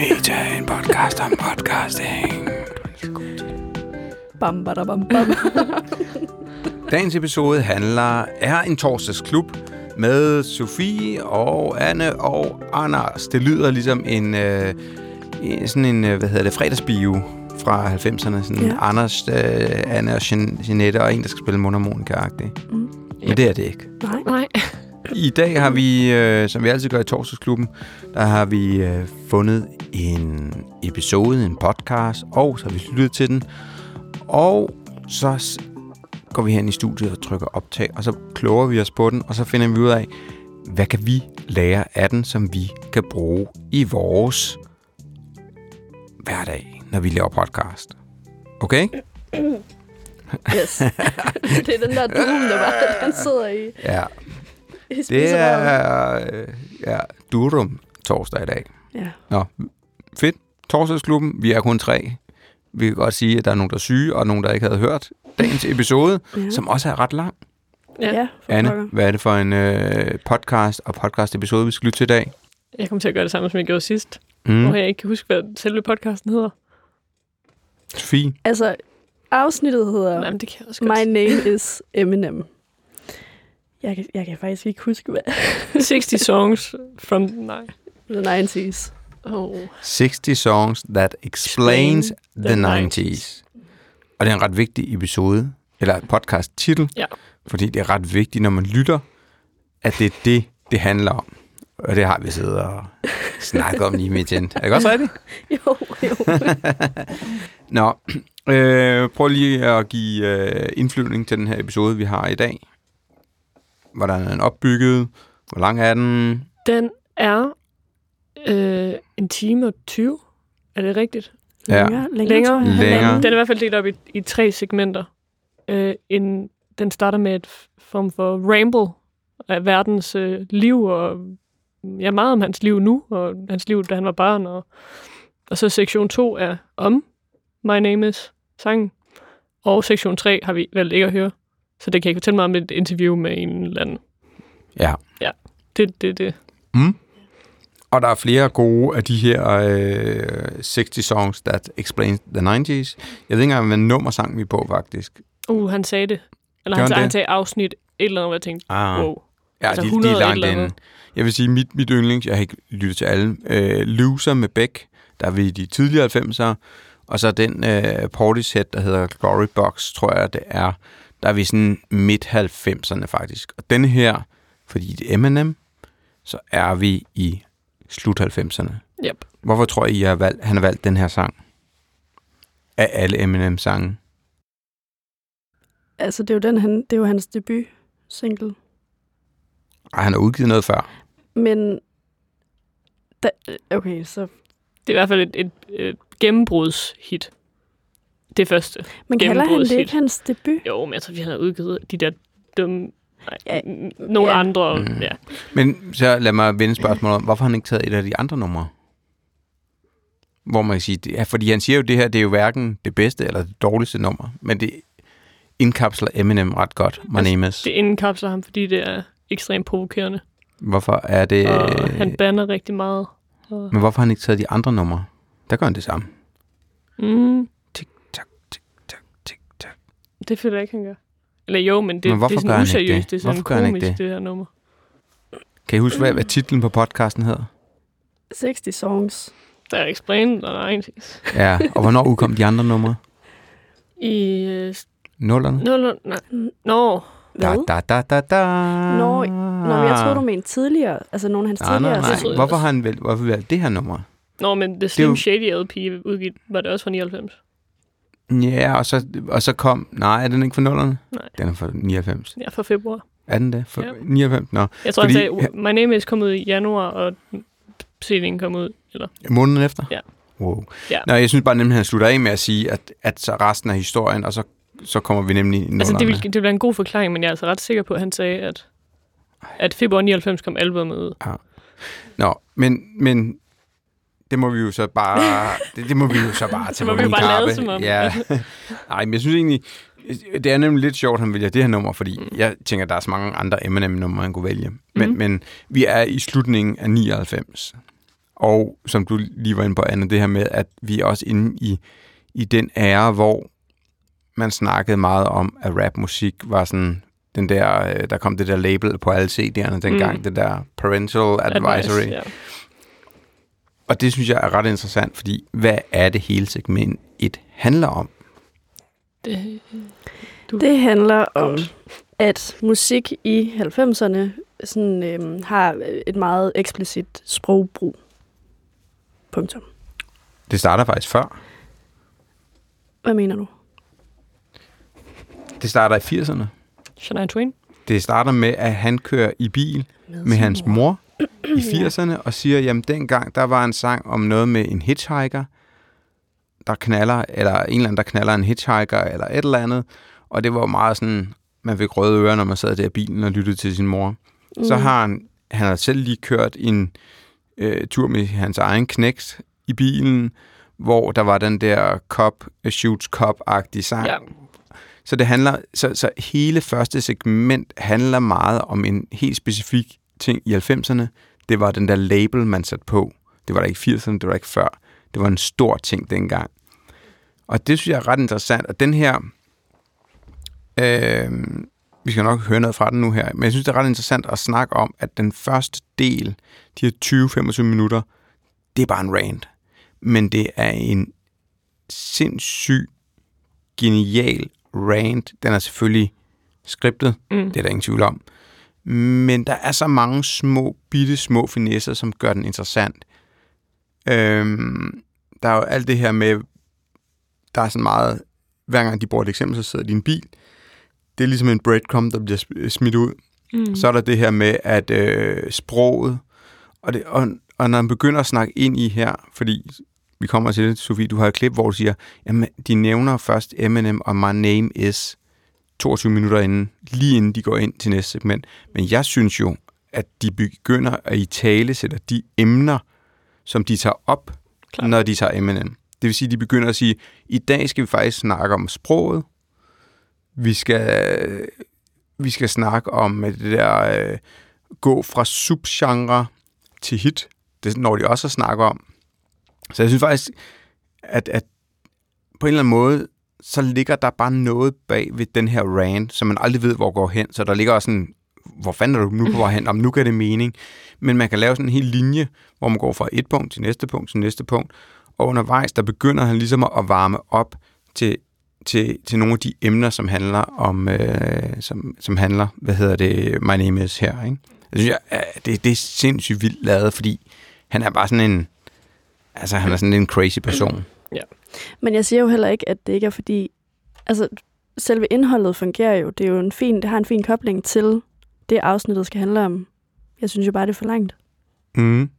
Meta, en podcast om podcasting. Bam, bada, bam, bam. Dagens episode handler er en torsdagsklub med Sofie og Anne og Anders. Det lyder ligesom en, øh, en sådan en, øh, hvad hedder det, fredagsbio fra 90'erne. Sådan Ja. ja. Anders, øh, Anne og Jean- Jeanette og en, der skal spille mundharmonika-agtigt. Mm. Men det er det ikke. Nej. I dag har vi, øh, som vi altid gør i torsdagsklubben, der har vi øh, fundet en episode, en podcast, og så har vi lyttet til den. Og så går vi hen i studiet og trykker optag, og så kloger vi os på den, og så finder vi ud af, hvad kan vi lære af den, som vi kan bruge i vores hverdag, når vi laver podcast. Okay? Yes. det er den der doom, der bare han sidder i, Ja. Det er øh, ja, Durum torsdag i dag. Ja. Nå, fedt. Torsdagsklubben, vi er kun tre. Vi kan godt sige, at der er nogen, der er syge, og nogen, der ikke havde hørt dagens episode, Ja. som også er ret lang. Ja. ja for Anne, pokker. hvad er det for en øh, podcast og podcast-episode, vi skal lytte til i dag? Jeg kommer til at gøre det samme, som jeg gjorde sidst. Mm. Hvor jeg ikke kan huske, hvad selve podcasten hedder. Sofie? Altså, afsnittet hedder. Nej, det kan jeg også godt. My Name is Eminem. Jeg kan, jeg kan faktisk ikke huske, hvad 60 songs from... The 90s. Oh. 60 songs that explains Explain the, the 90s. Og det er en ret vigtig episode, eller podcast-titel, Ja. fordi det er ret vigtigt, når man lytter, at det er det, det handler om. Og det har vi siddet og snakket om lige midt Er det også rigtigt? Jo, jo. Nå, øh, prøv lige at give øh, indflyvning til den her episode, vi har i dag. Hvordan er den opbygget? Hvor lang er den? Den er øh, en time og 20. Er det rigtigt? Ja. Længere, længere, Længere. Den er i hvert fald delt op i, i tre segmenter. Øh, en, den starter med et form for ramble af verdens øh, liv, og ja, meget om hans liv nu, og hans liv, da han var barn. Og, og så sektion 2 er om My Name Is sangen. Og sektion 3 har vi valgt ikke at høre. Så det kan jeg ikke fortælle mig om et interview med en eller anden. Ja. Det det, det. Mm. Og der er flere gode af de her øh, 60 songs that explain the 90s. Jeg ved ikke engang, hvad nummer sang vi på, faktisk. Uh, han sagde det. Eller han, han sagde, han sagde afsnit et eller andet, hvor jeg tænkte, Ah. wow. Ja, Altså de, 100 de er langt inde. Jeg vil sige, mit, mit yndlings, jeg har ikke lyttet til alle, øh, Loser med Beck, der er vi i de tidligere 90'ere, og så den øh, Portishead, der hedder Glory Box, tror jeg, det er, der er vi sådan midt 90'erne faktisk. Og den her, fordi det er Eminem, så er vi i slut 90'erne. Yep. Hvorfor tror I, jeg har valgt, han har valgt den her sang? Af alle Eminem-sange. Altså, det er jo, den, han, det er jo hans debut single. Ej, han har udgivet noget før. Men, da, okay, så... Det er i hvert fald et, et, et gennembrudshit. Det første. Men kalder han det ikke hans debut? Jo, men jeg tror, vi har udgivet de der dumme... Nej, Ja, ja, nogle ja. ja. andre. Mm. Ja. Men så lad mig vende spørgsmålet om, hvorfor har han ikke taget et af de andre numre? Hvor man kan sige, er, fordi han siger jo, det her det er jo hverken det bedste eller det dårligste nummer, men det indkapsler Eminem ret godt. My Altså, name is. Det indkapsler ham, fordi det er ekstremt provokerende. Hvorfor er det... Og han banner rigtig meget. Og, Men hvorfor har han ikke taget de andre numre? Der gør han det samme. mm, det føler jeg ikke, han gør. Eller jo, men det, Men hvorfor det er sådan useriøst. det? Det er sådan Hvorfor komisk, det? det her nummer. Kan I huske, hvad, hvad titlen på podcasten hedder? 60 songs. Der er explained og 90's. Ja, og hvornår udkom de andre numre? I... Øh, Nullerne? nå, nå, nej. Nå, Da, da, da, da, da. Nå, Nå, men jeg troede, du mente tidligere. Altså, nogle af hans Nej, nej, tidligere. nej. jeg Hvorfor har han valgt, hvorfor valgt det her nummer? Nå, men The er Slim jo- Shady LP udgivet, var det også fra 99? Ja, og så, og så kom... Nej, er den ikke for nullerne? Nej. Den er for 99. Ja, fra februar. Er den det? For Ja. 99? Nå. Jeg tror, Fordi- han sagde, My Name Is kom ud i januar, og CD'en kom ud. Eller, Måneden efter? Ja. Wow. Ja. Nå, jeg synes bare nemlig, at han slutter af med at sige, at, at så resten af historien, og så, så kommer vi nemlig i altså, det ville, det ville være en god forklaring, men jeg er altså ret sikker på, at han sagde, at, at februar 99 kom albumet ud. Nå, men, men det må vi jo så bare... det, det må vi jo så bare tage må på min kappe. Ja. Nej, men jeg synes egentlig... Det er nemlig lidt sjovt, at han vælger det her nummer, fordi Mm. jeg tænker, der er så mange andre Eminem-numre, han kunne vælge. Men, Mhm. men vi er i slutningen af 99. Og som du lige var inde på, Anne, det her med, at vi er også inde i, i den ære, hvor man snakkede meget om, at rapmusik var sådan den der, øh, der kom det der label på alle CD'erne dengang, mm. det der Parental Advisory. Advice, ja. Og det synes jeg er ret interessant, fordi hvad er det hele segment 1 handler om? Det, Det handler om, at musik i 90'erne sådan, øhm, har et meget eksplicit sprogbrug. Punktum. Det starter faktisk før. Hvad mener du? Det starter i 80'erne. Shania Twain. Det starter med, at han kører i bil med hans mor i 80'erne og siger, jamen dengang, der var en sang om noget med en hitchhiker, der knaller, eller en eller anden, der knaller en hitchhiker, eller et eller andet. Og det var meget sådan, man fik røde ører, når man sad der i bilen og lyttede til sin mor. Mm. Så har han, han har selv lige kørt en øh, tur med hans egen knægt i bilen, hvor der var den der cop, shoots cop-agtige sang. Ja. Så det handler, så, så hele første segment handler meget om en helt specifik ting i 90'erne. Det var den der label, man satte på. Det var der ikke i 80'erne, det var der ikke før. Det var en stor ting dengang. Og det synes jeg er ret interessant. Og den her, øh, vi skal nok høre noget fra den nu her, men jeg synes, det er ret interessant at snakke om, at den første del, de her 20-25 minutter, det er bare en rant. Men det er en sindssyg, genial rant. Den er selvfølgelig skriptet, Mm. det er der ingen tvivl om. Men der er så mange små, bitte små finesser, som gør den interessant. Øhm, der er jo alt det her med, der er sådan meget, hver gang de bruger et eksempel, så sidder de i en bil. Det er ligesom en breadcrumb, der bliver sm- smidt ud. Mm. Så er der det her med, at øh, sproget, og, det, og, og når man begynder at snakke ind i her, fordi vi kommer til det, Sofie, du har et klip, hvor du siger, jamen, de nævner først Eminem og My Name Is 22 minutter inden, lige inden de går ind til næste segment. Men jeg synes jo, at de begynder at i tale sætter de emner, som de tager op. Klar. når de tager Eminem. Det vil sige, at de begynder at sige, i dag skal vi faktisk snakke om sproget. Vi skal, vi skal snakke om det der øh, gå fra subgenre til hit. Det når de også at snakke om. Så jeg synes faktisk, at, at på en eller anden måde, så ligger der bare noget bag ved den her rant, som man aldrig ved, hvor går hen. Så der ligger også sådan, hvor fanden er du nu på vej hen? Om nu gør det mening. Men man kan lave sådan en hel linje, hvor man går fra et punkt til næste punkt til næste punkt. Og undervejs, der begynder han ligesom at varme op til, til, til nogle af de emner, som handler om, øh, som, som handler, hvad hedder det, My Name Is her, ikke? Jeg synes, jeg, øh, det, det er sindssygt vildt lavet, fordi han er bare sådan en, altså han er sådan en crazy person. Men jeg siger jo heller ikke, at det ikke er fordi... Altså, selve indholdet fungerer jo. Det, er jo en fin, det har en fin kobling til det, afsnittet skal handle om. Jeg synes jo bare, det er for langt. Mm.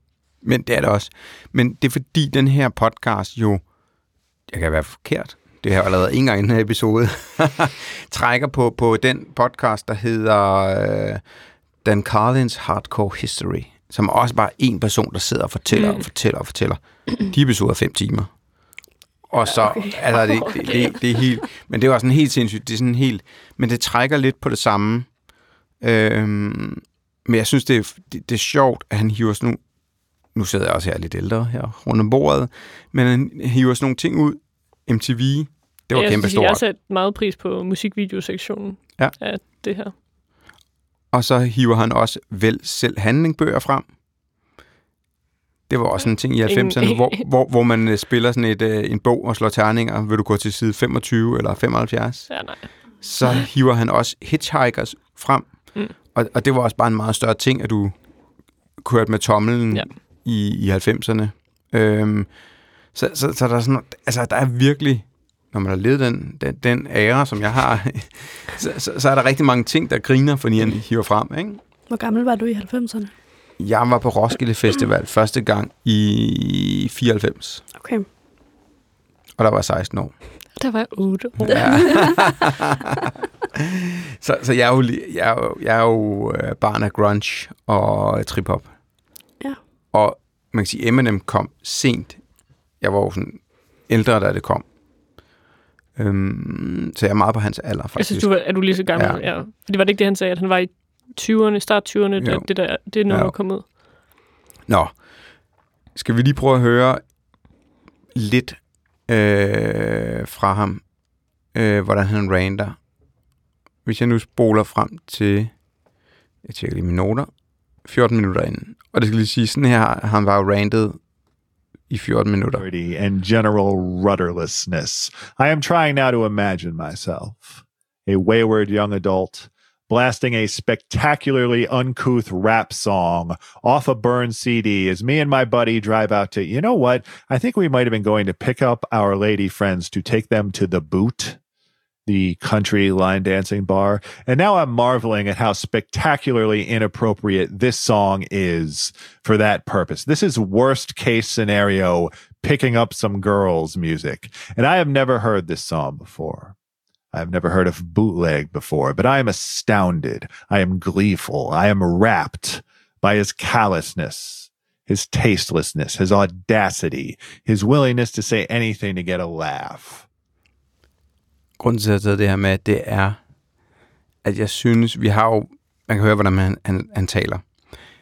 Men det er det også. Men det er fordi, den her podcast jo, jeg kan være forkert, det har jeg allerede en gang i den her episode, trækker på, på den podcast, der hedder øh, Dan Carlins Hardcore History, som også bare en person, der sidder og fortæller Mm. og fortæller og fortæller. De episoder er fem timer. Og så, Okay. okay. altså, det, det, det, det er helt, men det også sådan helt sindssygt, det er sådan helt, men det trækker lidt på det samme. Øhm, men jeg synes, det er, det, det er sjovt, at han hiver sådan nogle, nu sidder jeg også her lidt ældre her rundt om bordet, men han hiver sådan nogle ting ud. MTV, det var jeg kæmpe synes, Jeg har stort. sat meget pris på musikvideosektionen Ja. af det her. Og så hiver han også vel selv handlingbøger frem. Det var også en ting i 90'erne, hvor, hvor, hvor man øh, spiller sådan et, øh, en bog og slår terninger. Vil du gå til side 25 eller 75? Ja, nej. Så hiver han også Hitchhikers frem. Mm. Og, og det var også bare en meget større ting, at du kørte med tommelen Ja. i, i 90'erne. Øhm, så, så, så der er sådan, altså der er virkelig, når man har levet den, den, den ære, som jeg har, så, så, så er der rigtig mange ting, der griner, fordi han hiver frem, ikke? Hvor gammel var du i 90'erne? Jeg var på Roskilde Festival første gang i 94, Okay. og der var jeg 16 år. Der var jeg 8 år. Ja. så, så jeg er jo, jeg er jo, jeg er jo barn af grunge og trip-hop. Ja. Og man kan sige, Eminem kom sent. Jeg var jo sådan ældre, da det kom. Øhm, så jeg er meget på hans alder, Jeg faktisk. synes, du er du lige så gammel? Ja. Ja. ja. Fordi var det ikke det, han sagde, at han var i 20'erne, start 20'erne, da det, der, det nummer Ja. kom ud? Nå. skal vi lige prøve at høre lidt øh, fra ham, øh, hvordan han ranter. Hvis jeg nu spoler frem til, jeg tjekker lige mine noter, 14 minutter inden. Og det skal lige sige, sådan her har han var jo rantet i 14 minutter. And general rudderlessness. I am trying now to imagine myself a wayward young adult blasting a spectacularly uncouth rap song off a burned CD as me and my buddy drive out to, you know what? I think we might have been going to pick up our lady friends to take them to the boot, the country line dancing bar. And now I'm marveling at how spectacularly inappropriate this song is for that purpose. This is worst case scenario picking up some girls music. And I have never heard this song before. I've never heard of bootleg before, but I am astounded. I am gleeful. I am rapt by his callousness, his tastelessness, his audacity, his willingness to say anything to get a laugh. Grunden til, at jeg det her med, det er, at jeg synes, vi har jo, man kan høre, hvordan han, han, han taler.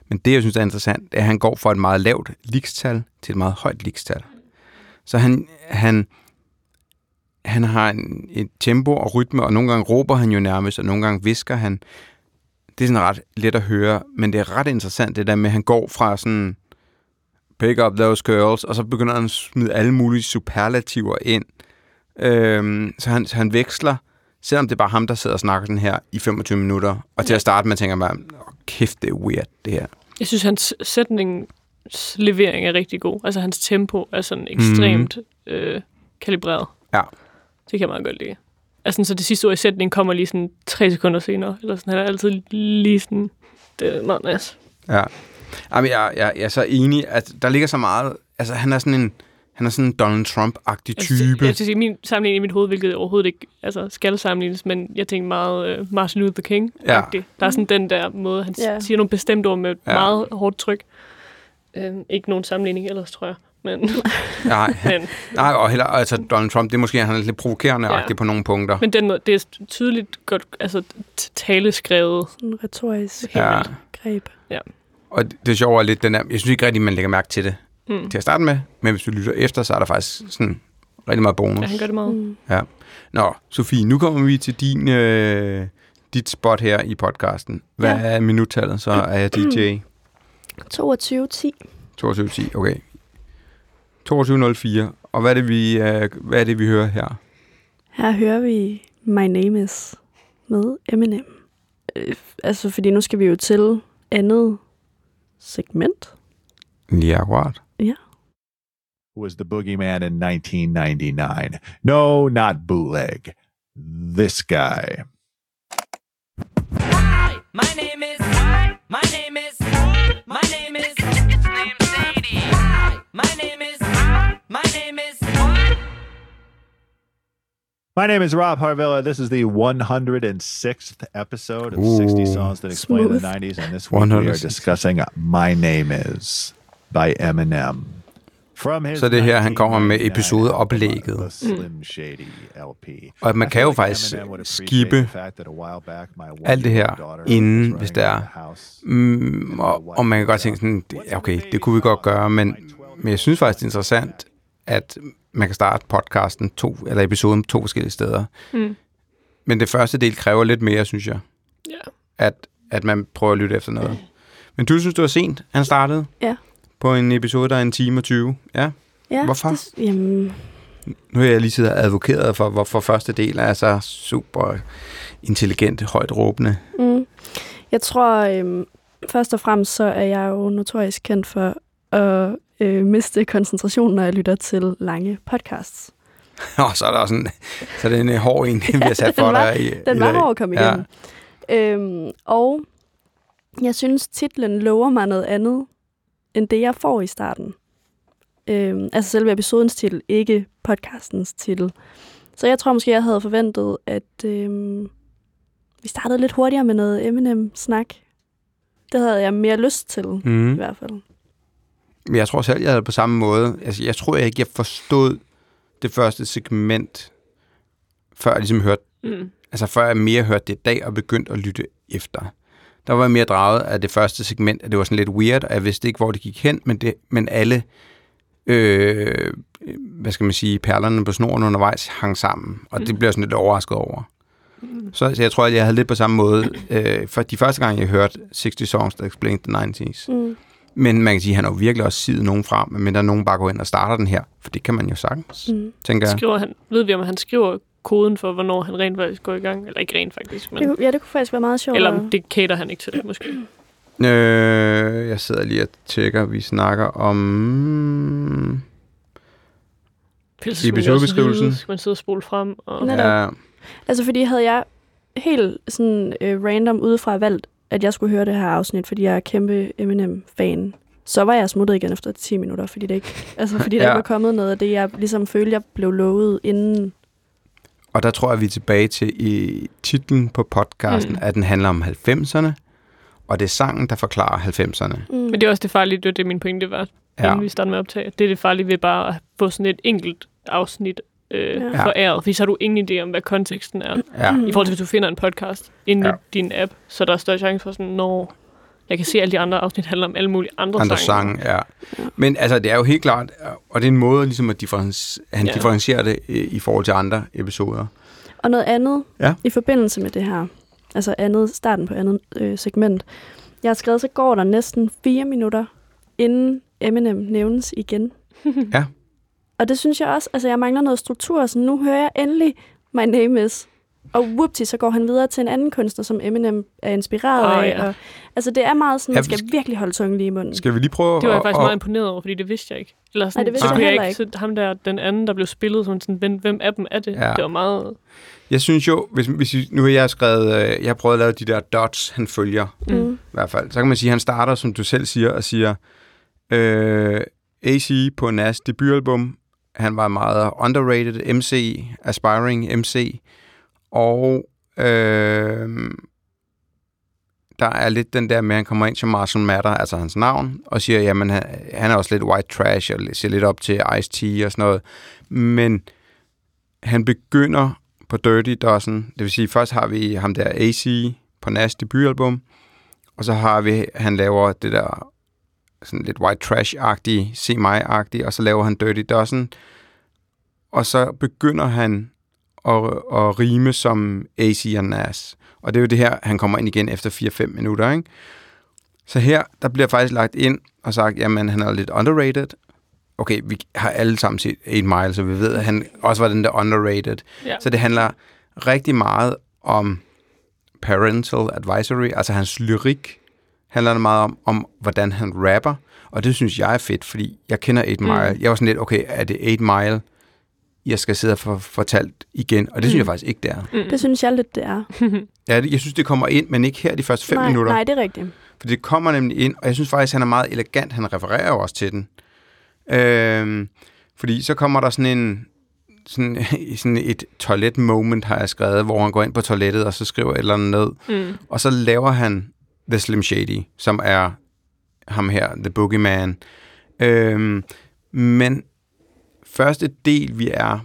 Men det, jeg synes er interessant, det er, at han går fra et meget lavt likstal til et meget højt likstal. Så han, han, han har en, et tempo og rytme, og nogle gange råber han jo nærmest, og nogle gange visker han. Det er sådan ret let at høre, men det er ret interessant, det der med, at han går fra sådan, pick up those girls, og så begynder han at smide alle mulige superlativer ind. Øhm, så, han, han veksler, selvom det er bare ham, der sidder og snakker den her i 25 minutter, og til at starte med tænker man, oh, kæft, det er weird, det her. Jeg synes, hans sætningslevering er rigtig god. Altså, hans tempo er sådan ekstremt mm. øh, kalibreret. Ja. Det kan jeg meget godt lide. Altså, så det sidste ord i sætningen kommer lige sådan tre sekunder senere. Eller sådan, han er altid lige sådan... Det er meget nice. Ja. Jamen, jeg, jeg, jeg er så enig, at der ligger så meget... Altså, han er sådan en, han er sådan en Donald Trump-agtig Altså, type. Jeg, jeg sige, min sammenligning i mit hoved, hvilket overhovedet ikke altså, skal sammenlignes, men jeg tænker meget uh, Martin Luther king Ja. Der er sådan den der måde, han Ja. yeah. siger nogle bestemte ord med et Ja. meget hårdt tryk. Uh, ikke nogen sammenligning ellers, tror jeg. Men, Nej, men, nej, og heller, altså Donald Trump, det er måske, han er lidt provokerende Ja. ja. på nogle punkter. men den måde, det er tydeligt godt altså, taleskrevet. Sådan retorisk Ja. greb. Og det, det sjove er lidt den der, jeg synes ikke rigtig, man lægger mærke til det Mm. til at starte med, men hvis du lytter efter, så er der faktisk sådan rigtig meget bonus. Ja, han gør det meget. Mm. Nå, Sofie, nu kommer vi til din, øh, dit spot her i podcasten. Hvad Ja. er minuttallet, så er jeg DJ 22.10. 22.10, okay. 22.04. Og hvad er, det, vi, øh, hvad er det, vi hører her? Her hører vi My Name Is med Eminem. Øh, altså, fordi nu skal vi jo til andet segment. Lige akkurat. Was the boogeyman in 1999? No, not bootleg. This guy. My name is. My name is Rob Harvilla. This is the 106th episode of 60 Ooh. Songs That Explain the Smooth. 90s. And this week we are 106. discussing My Name Is by Eminem. From his Så det er her, han kommer med 1999 episodeoplægget. The Slim Shady LP. Og man kan jo faktisk skippe the alt det her inden, hvis det er. the. Mm, og, og man kan godt tænke sådan, okay, det kunne vi godt gøre, men, men jeg synes faktisk, det er interessant, at man kan starte podcasten to, eller episoden to forskellige steder. Mm. Men det første del kræver lidt mere, synes jeg, Ja. at, at man prøver at lytte efter noget. Men du synes, det var sent, han startede? Ja. På en episode, der er en time og 20. Ja. Ja, Hvorfor? Det, jamen, Nu har jeg lige siddet og advokeret for, hvorfor første del er så super intelligent, højt råbende. mm, jeg tror, øhm, først og fremmest så er jeg jo notorisk kendt for at øh, miste koncentrationen, når jeg lytter til lange podcasts. Og så er der også en, så er det en øh, hård en, vi har sat den for var- dig i, Den i var hård at komme Ja. igennem. Øhm, og jeg synes, titlen lover mig noget andet, end det, jeg får i starten. Øhm, altså selve episodens titel, ikke podcastens titel. Så jeg tror måske, jeg havde forventet, at øhm, vi startede lidt hurtigere med noget Eminem-snak. Det havde jeg mere lyst til, mm. i hvert fald. Men jeg tror selv, jeg havde det på samme måde. Altså, jeg tror ikke, jeg forstod det første segment, før jeg ligesom hørte, Mm. altså før jeg mere hørte det i dag og begyndte at lytte efter. der var jeg mere draget af det første segment, at det var sådan lidt weird, og jeg vidste ikke, hvor det gik hen, men, det, men alle, øh, hvad skal man sige, perlerne på snoren undervejs hang sammen, og det blev jeg sådan lidt overrasket over. Så, så jeg tror, at jeg havde lidt på samme måde, øh, for de første gang, jeg hørte 60 Songs That Explain the 90s. Mm. Men man kan sige, at han har jo virkelig også sidet nogen frem, men der er nogen bare går ind og starter den her, for det kan man jo sagtens, Mm. tænker jeg. Skriver han, ved vi, om han skriver koden for, hvornår han rent faktisk går i gang? Eller ikke rent faktisk, men... Det, ja, det kunne faktisk være meget sjovt. Eller om det cater han ikke til det, måske. Øh, jeg sidder lige og tjekker, vi snakker om... Ellers skulle man episodebeskrivelsen. også vide, Skal man sidde og spole frem? Og... Ja, Altså, fordi havde jeg helt sådan øh, random udefra valgt, at jeg skulle høre det her afsnit, fordi jeg er kæmpe Eminem-fan, så var jeg smuttet igen efter 10 minutter, fordi det ikke, altså, fordi der Ja. ikke var kommet noget af det, jeg ligesom følte, jeg blev lovet inden. og der tror jeg, vi er tilbage til i titlen på podcasten, Mm. at den handler om 90'erne, og det er sangen, der forklarer 90'erne. Mm. Men det er også det farlige, det var det, min pointe var. Ja. inden vi startede med at optage. Det er det farlige ved bare at få sådan et enkelt afsnit øh, Ja. foræret, fordi så har du ingen idé om, hvad konteksten er. Ja. I forhold til, hvis du finder en podcast inde ja. I din app, så er der større chance for sådan, når jeg kan se, at alle de andre afsnit handler om alle mulige andre, Andre sange. sange, ja. Men altså, det er jo helt klart, og det er en måde ligesom at differentiere, han Ja. differentierer det i, i forhold til andre episoder. Og noget andet Ja. i forbindelse med det her, altså andet, starten på andet øh, segment. Jeg har skrevet, så går der næsten fire minutter, inden Eminem nævnes igen. Ja. Og det synes jeg også, altså jeg mangler noget struktur, så nu hører jeg endelig My Name Is. Og whoopty, så går han videre til en anden kunstner, som Eminem er inspireret Åh, af. ja. Og, altså det er meget sådan, Ja, man skal virkelig holde tungen lige i munden. Skal vi lige prøve Det var jeg at- faktisk at- meget imponeret over, fordi det vidste jeg ikke. Eller sådan, det vidste så jeg heller ikke. Så ham der, den anden, der blev spillet, som sådan, hvem, hvem af dem er det? Ja. Det var meget... Jeg synes jo, hvis, hvis I- nu har jeg skrevet, øh, jeg har prøvet at lave de der dots, han følger, Mm. i hvert fald. Så kan man sige, at han starter, som du selv siger, og siger, øh, AC på Nas debutalbum, han var meget underrated MC, aspiring MC, og øh, der er lidt den der med, at han kommer ind til Marshall Matter, altså hans navn, og siger, jamen han, han er også lidt white trash, og ser lidt op til Ice-T og sådan noget, men han begynder på Dirty Dozen, det vil sige, først har vi ham der AC på Nas debutalbum, og så har vi, han laver det der sådan lidt white trash-agtige, se mig-agtige, og så laver han Dirty Dozen, og så begynder han at, at rime som AC og Nas. Og det er jo det her, han kommer ind igen efter 4-5 minutter, ikke? Så her, der bliver faktisk lagt ind og sagt, jamen han er lidt underrated. Okay, vi har alle sammen set 8 Mile, så vi ved, at han også var den der underrated. Ja. Så det handler rigtig meget om parental advisory, altså hans lyrik handler det meget om, om hvordan han rapper, og det synes jeg er fedt, fordi jeg kender 8 Mile. Mm. Jeg var sådan lidt, okay, er det 8 Mile, jeg skal sidde og få fortalt igen, og det synes Mm. jeg faktisk ikke, det er. Mm. Det synes jeg lidt, det er. Ja, det- jeg synes, det kommer ind, men ikke her de første fem nej, minutter. Nej, det er rigtigt. For det kommer nemlig ind, og jeg synes faktisk, han er meget elegant. Han refererer jo også til den. Øhm, fordi så kommer der sådan en sådan, sådan et toilet-moment, har jeg skrevet, hvor han går ind på toilettet, og så skriver et eller andet ned. Mm. Og så laver han The Slim Shady, som er ham her, The Boogeyman. Øhm, men første del, vi er,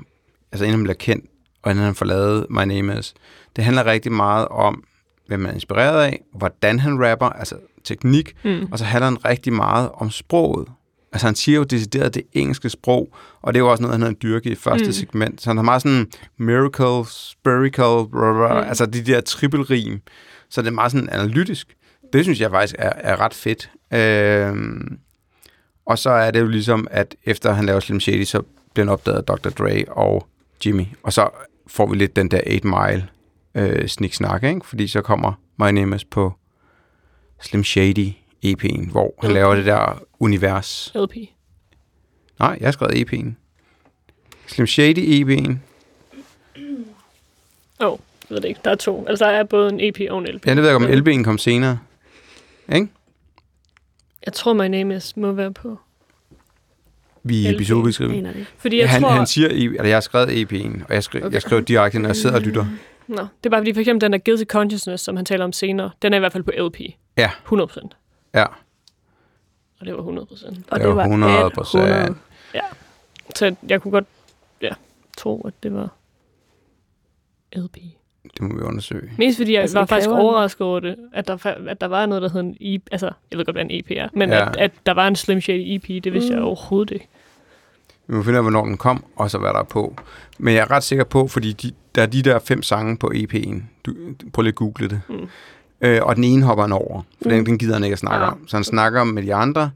altså inden han bliver kendt, og inden han får lavet My Name Is, det handler rigtig meget om, hvem man er inspireret af, hvordan han rapper, altså teknik, Mm. og så handler den rigtig meget om sproget. Altså han siger jo decideret det engelske sprog, og det er jo også noget, han har dyrket i første Mm. segment. Så han har meget sådan miracle, spiritual, blah, blah, mm. altså de der trippelrim. Så det er meget sådan analytisk. Det synes jeg faktisk er, er ret fedt. Øhm, og så er det jo ligesom, at efter han laver Slim Shady, så bliver han opdaget af Dr. Dre og Jimmy. Og så får vi lidt den der 8 Mile øh, sniksnak, ikke? Fordi så kommer My Name Is på Slim Shady EP'en, hvor han Okay. laver det der univers. LP. Nej, jeg har skrevet EP'en. Slim Shady EP'en. Åh, oh, jeg ved det ikke. Der er to. Altså, der er både en EP og en LP. Ja, det ved jeg ikke, om Ja. LB'en kom senere. Ikke? Jeg tror, My Name Is må være på. Vi LB'en. episodebeskrivelsen. Det. Fordi jeg Han, tror... han siger, eller jeg har skrevet EP'en, og jeg, skrev, Okay. jeg skrev direkte, når jeg sidder og lytter. Nå, det er bare fordi, for eksempel den der Guilty Consciousness, som han taler om senere, den er i hvert fald på LP. Ja. 100 procent. Ja, Og det var 100 procent. Og Det var 100%. 100. Så jeg kunne godt ja, tro, at det var LP. Det må vi undersøge. Mest fordi jeg Altså, var faktisk overrasket over det, at der, at der var noget, der hed en EP. Altså, jeg ved godt, hvad en EP er, men Ja. at, at der var en Slim Shady EP, det vidste mm. jeg overhovedet ikke. Vi må finde ud af, hvornår den kom, og så hvad der er på. Men jeg er ret sikker på, fordi de, der er de der fem sange på EP'en. Du, prøv lige at google det. Mm. Øh, og den ene hopper han over, for mm. den, den gider han ikke at snakke Ja. om. Så han snakker med de andre.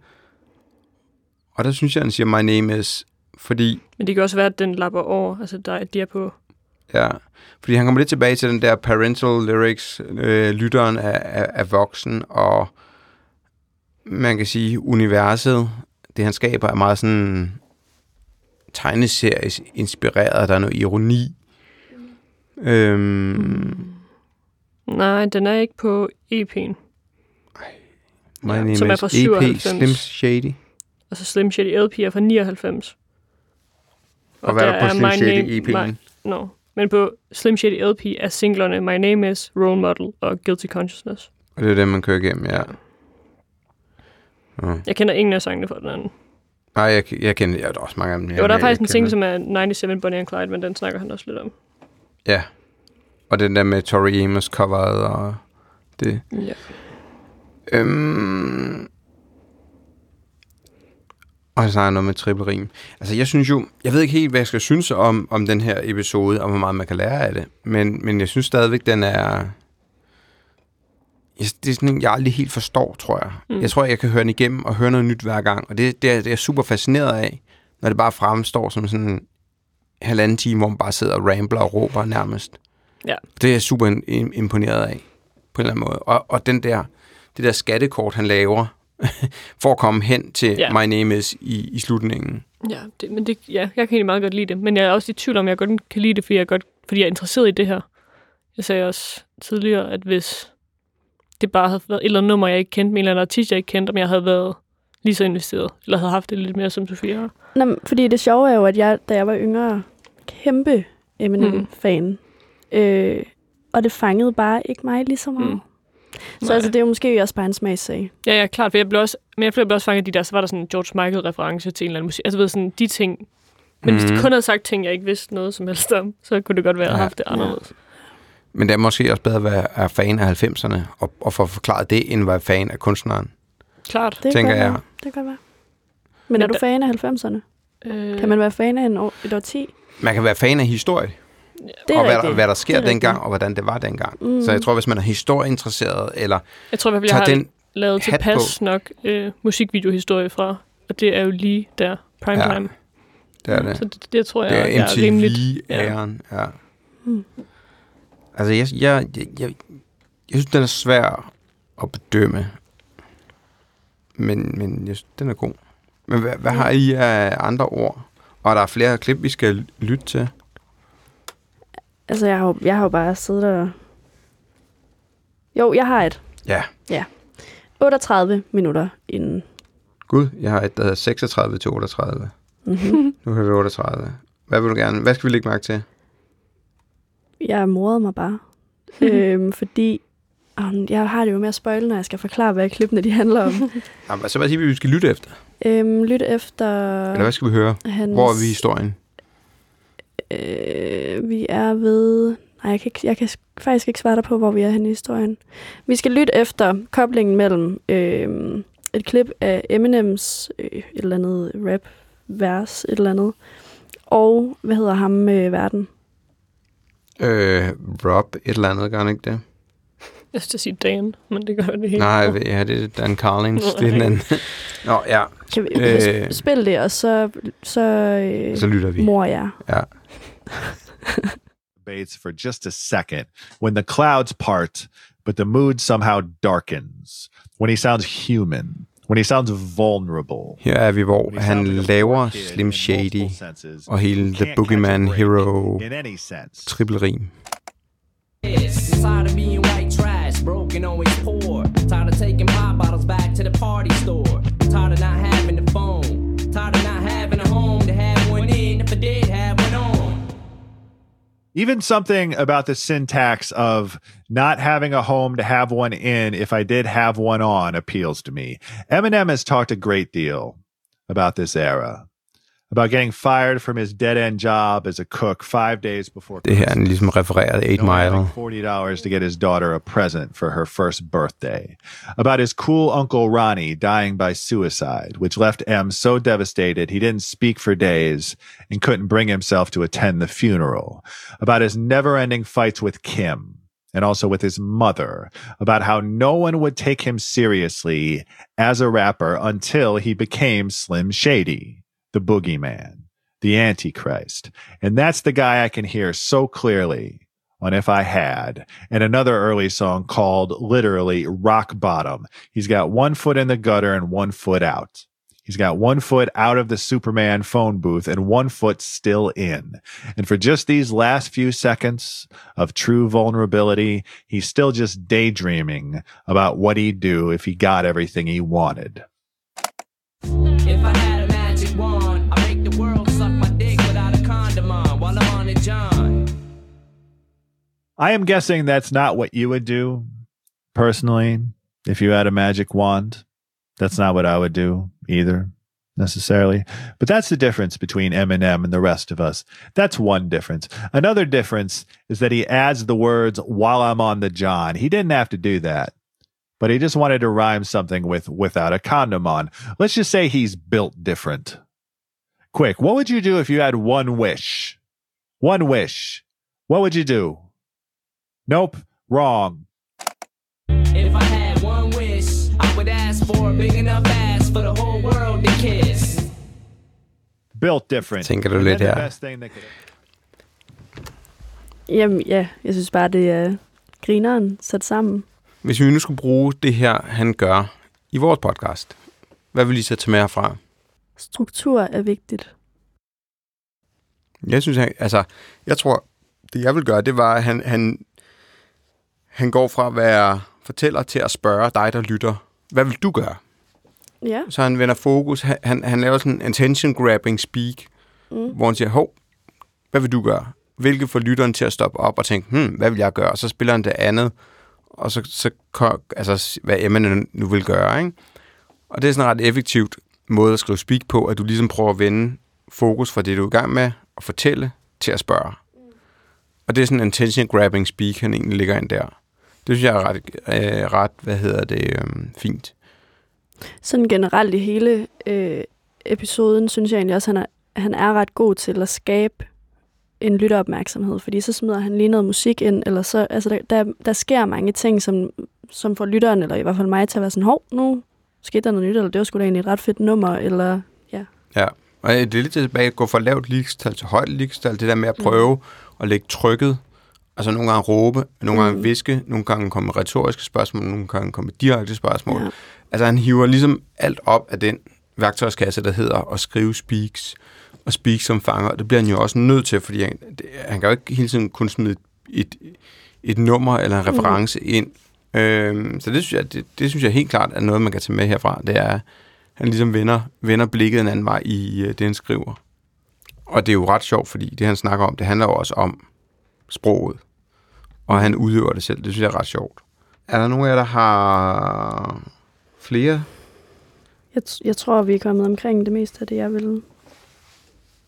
Og der synes jeg, han siger, my name is, fordi, Men det kan også være, at den lapper over. Altså, der, de er på... ja, fordi han kommer lidt tilbage til den der parental lyrics, øh, lytteren er, er, er voksen, og man kan sige, universet, det han skaber, er meget sådan tegneseries inspireret. Der er noget ironi. Øhm, mm. Nej, den er ikke på EP'en. My Ja, name som er fra EP 97. Slim Shady. Altså Slim Shady LP er fra 99. Og, hvad er der på Slim Shady E Name- EP'en? My, no. Men på Slim Shady LP er singlerne My Name Is, Role Model og Guilty Consciousness. Og det er det, man kører igennem, ja. ja. Jeg kender ingen af sangene fra den anden. Nej, jeg, jeg kender jeg, der er også mange af dem. Jo, der er jeg faktisk en single, som er 97 Bonnie and Clyde, men den snakker han også lidt om. Ja. Og den der med Tori Amos coveret og det. Ja. Øhm, og så snakker noget med triple rim. Altså, jeg synes jo, jeg ved ikke helt, hvad jeg skal synes om, om den her episode, og hvor meget man kan lære af det. Men, men jeg synes stadigvæk, den er... Jeg, det er sådan en, jeg aldrig helt forstår, tror jeg. Mm. Jeg tror, jeg kan høre den igennem og høre noget nyt hver gang. Og det, det, er, det er jeg super fascineret af, når det bare fremstår som sådan en halvanden time, hvor man bare sidder og rambler og råber nærmest. Ja. Det er jeg super im- im- imponeret af, på en eller anden måde. Og, og den der, det der skattekort, han laver, for at komme hen til Ja. My Name Is i, i slutningen. Ja, det, men det, ja, jeg kan egentlig meget godt lide det. Men jeg er også i tvivl om, jeg godt kan lide det, fordi jeg, godt, fordi jeg er interesseret i det her. Jeg sagde også tidligere, at hvis det bare havde været et eller andet nummer, jeg ikke kendte, med en eller anden artist, jeg ikke kendte, om jeg havde været lige så investeret, eller havde haft det lidt mere som Sofia har. Nå, fordi det sjove er jo, at jeg, da jeg var yngre, kæmpe Eminem-fan. Øh, og det fangede bare ikke mig lige så meget. Mm. Så Nej. altså, det er jo måske også bare en smagsag. Ja, ja, klart, for jeg blev også, men jeg blev også fanget af de der, så var der sådan en George Michael-reference til en eller anden musik. Altså, ved, sådan de ting. Men mm. hvis de Mhm. kun havde sagt ting, jeg ikke vidste noget som helst om, så kunne det godt være, at jeg Ja. haft det anderledes. Men det er måske også bedre at være fan af 90'erne, og, og få forklaret det, end at være fan af kunstneren. Klart. Det Tænker kan jeg. Være. Det kan godt være. Men, Men er du der- fan af 90'erne? Øh, Kan man være fan af en år, et årti? Man kan være fan af historie, Det er og hvad, rigtigt. hvad der sker Det dengang, rigtigt. og hvordan det var dengang. Mm. Så jeg tror, hvis man er historieinteresseret, eller Jeg tror i hvert fald, jeg har den... lavet tilpas nok øh, musikvideohistorie fra, og det er jo lige der, prime Ja, time. Det er det. Så det, det tror jeg, Det er er rimeligt. MTV-æren, ja. Mm. Altså, jeg, jeg, jeg, jeg, jeg synes, den er svær at bedømme. Men, men jeg synes, den er god. Men hvad, hvad har I af andre ord? Og der er flere klip, vi skal lytte til. Altså, jeg har, jo- jeg har jo bare siddet og... Jo, jeg har et. Ja. 38 minutter inden. Gud, jeg har et, der hedder 36 til 38. Mm-hmm. Nu har vi 38. Hvad vil du gerne? Hvad skal vi lægge mærke til? jeg morede mig bare. øhm, fordi um, jeg har det jo med at spoile, når jeg skal forklare, hvad klippene de handler om. Jamen, så hvad siger vi, vi skal lytte efter? øhm, lyt efter Eller hvad skal vi høre? hans... Hvor er vi i historien? Øh, vi er ved... Nej, jeg kan, ikke, jeg kan sk- faktisk ikke svare dig på, hvor vi er henne i historien. Vi skal lytte efter koblingen mellem øh, et klip af Eminems øh, et eller andet rap-vers, et eller andet, og, hvad hedder ham med verden? Øh, Rob, et eller andet, gør han ikke det? Jeg skal sige Dan, men det gør det helt. Nej, ja, det er Dan Carlins. Nå, Det er den anden. Nå, ja, Kan vi Øh. øh, spille det, og så, så, øh, så lytter vi. mor. Ja. debates for just a second when the clouds part, but the mood somehow darkens. When he sounds human. When he sounds vulnerable. Her er vi, hvor han laver Slim Shady og hele The Boogeyman Hero triple rim. Tired of being white trash, broken, always poor. Tired of taking pop bottles back to the party store. Tired of not having phone. Tired of not having a home to have one in if I did have one on. Even something about the syntax of not having a home to have one in if I did have one on appeals to me. Eminem has talked a great deal about this era, about getting fired from his dead end job as a cook five days before her er ligesom refereret 8 Mile. forty dollars to get his daughter a present for her first birthday. About his cool uncle Ronnie dying by suicide, which left M so devastated he didn't speak for days and couldn't bring himself to attend the funeral. About his never-ending fights with Kim and also with his mother. About how no one would take him seriously as a rapper until he became Slim Shady, the boogeyman, the Antichrist. And that's the guy I can hear so clearly on If I Had, and another early song called literally Rock Bottom. He's got one foot in the gutter and one foot out. He's got one foot out of the Superman phone booth and one foot still in. And for just these last few seconds of true vulnerability, he's still just daydreaming about what he'd do if he got everything he wanted. I am guessing that's not what you would do personally if you had a magic wand. That's not what I would do either necessarily. But that's the difference between Eminem and the rest of us. That's one difference. Another difference is that he adds the words while I'm on the John. He didn't have to do that. But he just wanted to rhyme something with without a condom on. Let's just say he's built different. Quick, what would you do if you had one wish? One wish. What would you do? Nope, wrong. If I had one wish, I would ask for a big enough ass for the whole world to kiss. Built different. Tænker du lidt her? Jamen ja, jeg synes bare, det er grineren sat sammen. Hvis vi nu skulle bruge det her, han gør i vores podcast, hvad vil I så tage med herfra? Struktur er vigtigt. Jeg synes, han, altså, jeg tror, det jeg vil gøre, det var, at han, han, han går fra at være fortæller til at spørge dig, der lytter, hvad vil du gøre? Ja. Så han vender fokus, han, han, laver sådan en attention grabbing speak, Mm. hvor han siger, hov, hvad vil du gøre? Hvilket får lytteren til at stoppe op og tænke, hmm, hvad vil jeg gøre? Og så spiller han det andet, og så, så altså, hvad Emma nu vil gøre, ikke? Og det er sådan en ret effektivt måde at skrive speak på, at du ligesom prøver at vende fokus fra det, du er i gang med at fortælle, til at spørge. Og det er sådan en attention grabbing speak, han egentlig ligger ind der. Det synes jeg er ret, øh, ret hvad hedder det, øh, fint. Sådan generelt i hele øh, episoden, synes jeg egentlig også, han er, han er ret god til at skabe en lytteopmærksomhed, fordi så smider han lige noget musik ind, eller så, altså der, der, der sker mange ting, som, som får lytteren, eller i hvert fald mig, til at være sådan, hov, nu skete der noget nyt, eller det var sgu da egentlig et ret fedt nummer, eller Ja, og det er lidt tilbage at gå fra lavt ligestal til højt ligestal. Det der med at prøve mm. at lægge trykket, altså nogle gange råbe, nogle gange Mm. viske, nogle gange komme med retoriske spørgsmål, nogle gange komme med direkte spørgsmål. Ja. Altså han hiver ligesom alt op af den værktøjskasse, der hedder at skrive speaks, og speaks som fanger. Det bliver han jo også nødt til, fordi han, det, han kan jo ikke hele tiden kun smide et, et nummer eller en reference mm. ind. Øhm, så det synes, jeg, det, det synes jeg helt klart er noget, man kan tage med herfra. Det er, at han ligesom vender, vender blikket en anden vej i øh, det, han skriver. Og det er jo ret sjovt, fordi det, han snakker om, det handler jo også om sproget. Og han udøver det selv. Det synes jeg er ret sjovt. Er der nogen af jer, der har flere? Jeg, jeg tror, vi er kommet omkring det meste af det, jeg ville.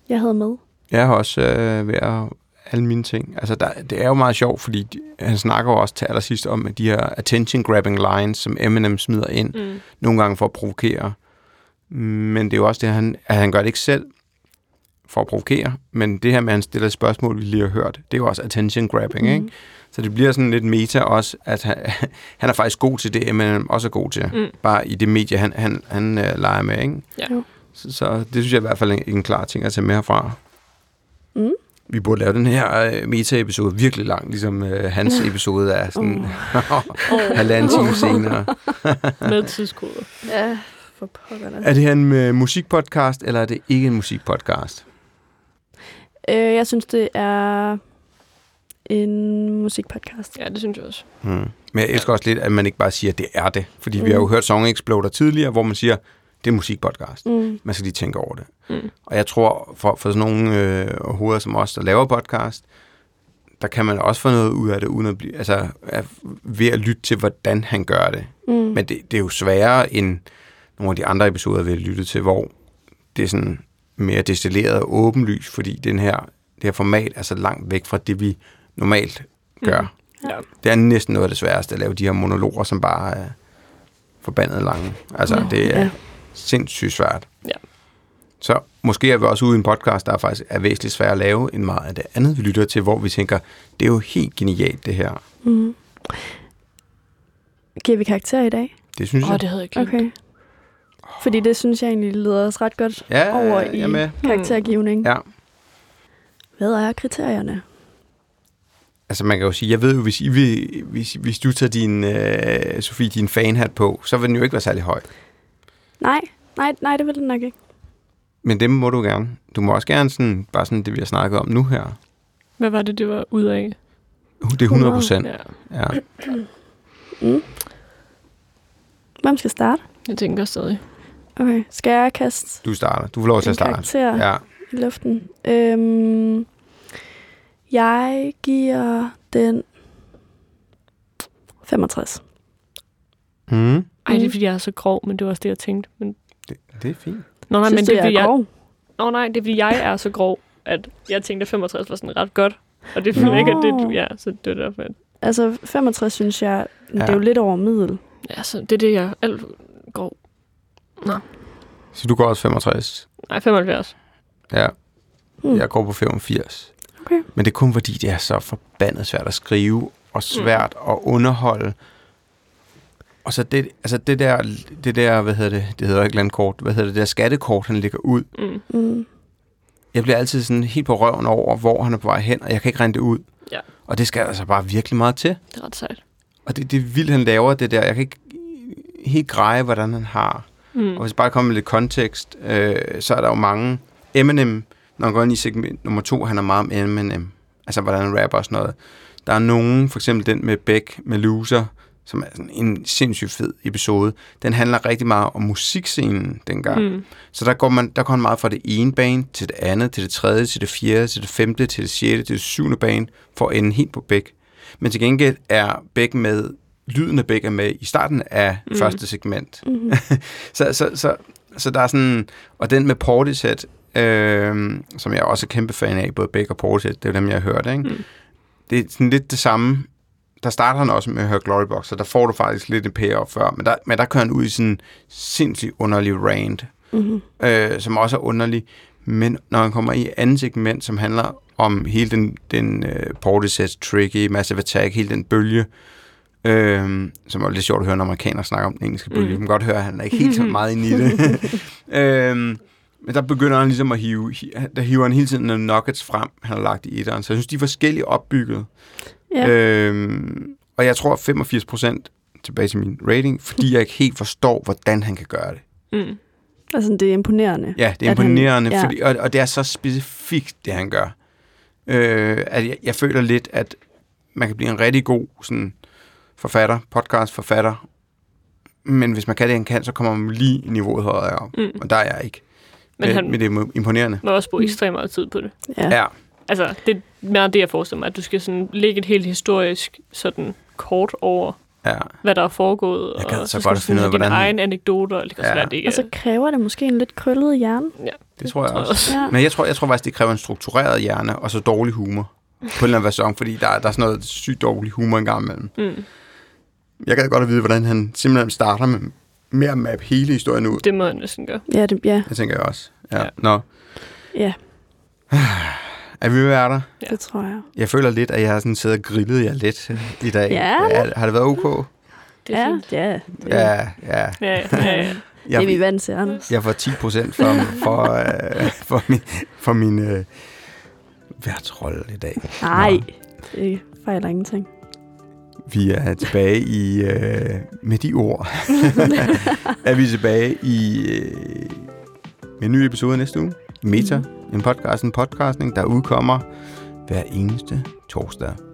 Jeg havde med. Jeg har også øh, ved at alle mine ting. Altså, der, det er jo meget sjovt, fordi de, han snakker jo også til allersidst om at de her attention-grabbing lines, som Eminem smider ind, Mm. nogle gange for at provokere. Men det er jo også det, han, at han gør det ikke selv for at provokere, men det her med, at han stiller spørgsmål, vi lige har hørt, det er jo også attention-grabbing, mm. ikke? Så det bliver sådan lidt meta også, at han, han er faktisk god til det, Eminem også er god til. Mm. Bare i det medie, han, han, han uh, leger med, ikke? Ja. Så, så det synes jeg i hvert fald er en, en klar ting at tage med herfra. Mm. Vi burde lave den her uh, meta-episode virkelig lang, ligesom uh, hans episode er sådan halvanden time senere. Med tidskoder. Ja, for pokker da. Er det her en uh, musikpodcast, eller er det ikke en musikpodcast? Øh, jeg synes, det er en musikpodcast. Ja, det synes jeg også. Hmm. Men jeg elsker også lidt, at man ikke bare siger, at det er det. Fordi mm. vi har jo hørt Song Exploder tidligere, hvor man siger, det er musikpodcast. Mm. Man skal lige tænke over det. Mm. Og jeg tror, for, for sådan nogle øh, hoveder som os, der laver podcast, der kan man også få noget ud af det, uden at blive, altså, at, ved at lytte til, hvordan han gør det. Mm. Men det, det er jo sværere end nogle af de andre episoder, vi har lyttet til, hvor det er sådan mere destilleret og åbenlys, fordi den her, det her format er så langt væk fra det, vi normalt gør. Mm. Ja. Det er næsten noget af det sværeste at lave de her monologer, som bare er forbandet lange. Altså, Ja. det er Ja. sindssygt svært. Ja. Så måske er vi også ude i en podcast, der faktisk er væsentligt sværere at lave, end meget af det andet, vi lytter til, hvor vi tænker, det er jo helt genialt, det her. Mm. Giver vi karakter i dag? Det synes Åh, jeg. oh, det havde jeg glemt. Okay. Fordi det synes jeg egentlig leder os ret godt Ja, over i med. karaktergivning. Ja. Hvad er kriterierne? Altså man kan jo sige, jeg ved jo, hvis, I vil, hvis, hvis du tager din, øh, Sofie, din fanhat på, så vil den jo ikke være særlig høj. Nej, nej, nej, det vil den nok ikke. Men det må du gerne. Du må også gerne sådan, bare sådan det, vi har snakket om nu her. Hvad var det, det var ud af? Det er 100 procent. Ja, Ja. Mm. Hvem skal starte? jeg tænker stadig. Okay, skal jeg kaste Du starter. Du får lov til at starte. karakter Ja. i luften? Øhm, jeg giver den 65. Mm. Ej, det er Mm. fordi, jeg er så grov, men det var også det, jeg tænkte. Men... Det, det er fint. Nå, nej, Synes men du, det er, fordi, er jeg... grov? Nå, nej, det er fordi, jeg er så grov, at jeg tænkte, at 65 var sådan ret godt. Og det føler ikke, at det Nå. ja, så det er derfor. At... Altså, 65 synes jeg, ja. det Ja. er jo lidt over middel. Ja, så det er det, jeg er alt grov. Så du går også 65. Nej, 75. Ja. Hmm. Jeg går på 85. Okay. Men det er kun fordi, det er så forbandet svært at skrive, og svært at underholde. Og så det, altså det der, det der, hvad hedder det, det hedder ikke landkort, hvad hedder det, det der skattekort, han lægger ud. Mm. Mm. Jeg bliver altid sådan helt på røven over, hvor han er på vej hen, og jeg kan ikke regne det ud. Ja. Og det skal altså bare virkelig meget til. Det er ret sejt. Og det, det er vildt, han laver det der. Jeg kan ikke helt greje, hvordan han har. Mm. Og hvis jeg bare kommer med lidt kontekst, øh, så er der jo mange... Eminem, når han går ind i segment nummer to, han er meget om Eminem. Altså, hvordan han rapper og sådan noget. Der er nogen, for eksempel den med Beck, med Loser, som er sådan en sindssygt fed episode. Den handler rigtig meget om musikscenen dengang. Mm. Så der går, man, der går man meget fra det ene bane til det andet, til det tredje, til det fjerde, til det femte, til det sjette, til det syvende bane, for at ende helt på Beck. Men til gengæld er Beck med, lyden af Beck er med i starten af mm. første segment. Mm. Så, så, så, så der er sådan, og den med Portishead, øh, som jeg også er kæmpe fan af, både Beck og Portishead, det er jo dem, jeg har hørt, ikke? Mm. Det er sådan lidt det samme. Der starter han også med at høre Glorybox, så der får du faktisk lidt en payoff før, men der, men der kører han ud i sådan en sindssygt underlig rant, Mm. øh, som også er underlig. Men når han kommer i andet segment, som handler om hele den, den uh, Portishead, Tricky, Massive Attack, hele den bølge, øh, som er lidt sjovt at høre, når amerikanere snakker om den engelske bølge. Mm. Man kan godt høre, at han er ikke helt så meget inde i det. øhm, men der begynder han ligesom at hive, hi- der hiver han hele tiden nogle nuggets frem, han har lagt i etteren. Så jeg synes, de er forskellige opbygget. Ja. Øhm, og jeg tror 85 procent tilbage til min rating, fordi jeg ikke helt forstår, hvordan han kan gøre det. Mm. Altså, det er imponerende. Ja, det er han- imponerende, ja. ja. fordi, og, og det er så specifikt, det han gør. Øh, at jeg, jeg føler lidt, at man kan blive en rigtig god sådan, forfatter, podcastforfatter, men hvis man kan det, han kan, så kommer man lige niveauet højere op. Mm. Og der er jeg ikke. Men Men, han men det er imponerende. må også bruge ekstremt meget tid på det. Ja. Ja. Altså, det er meget det, jeg forestiller mig, at du skal sådan lægge et helt historisk sådan kort over, ja. hvad der er foregået. Jeg gad og så skal godt finde ud af, hvordan- egen anekdoter, eller det kan Ja. være, det ikke Og så er- kræver det måske en lidt krøllet hjerne. ja, Det tror jeg også. Ja. Men jeg tror, jeg tror faktisk, det kræver en struktureret hjerne, og så dårlig humor. På en eller anden version, fordi der, er- der er sådan noget sygt dårlig humor engang imellem. Mm. Jeg gad godt at vide, hvordan han simpelthen starter med, med at mappe hele historien ud. Det må jeg næsten gøre. Ja, det, ja, Det tænker jeg også. Ja. Ja. ja. Nå, ja, er vi ved at være der? Ja. det tror jeg. Jeg føler lidt, at jeg har sådan siddet og grillet jer lidt i dag. Ja. ja har det været ok? Det er ja, fint. ja, det, Ja, ja. Ja, ja, ja, ja. det er vi Jeg, vant til, Anders. jeg får 10 procent for, for, øh, for min, for min øh, værtsrolle i dag. Nej, det fejler ingenting. Vi er tilbage i, øh, med de ord, er vi tilbage i øh, med en ny episode næste uge. Meta, en podcast, en podcastning, der udkommer hver eneste torsdag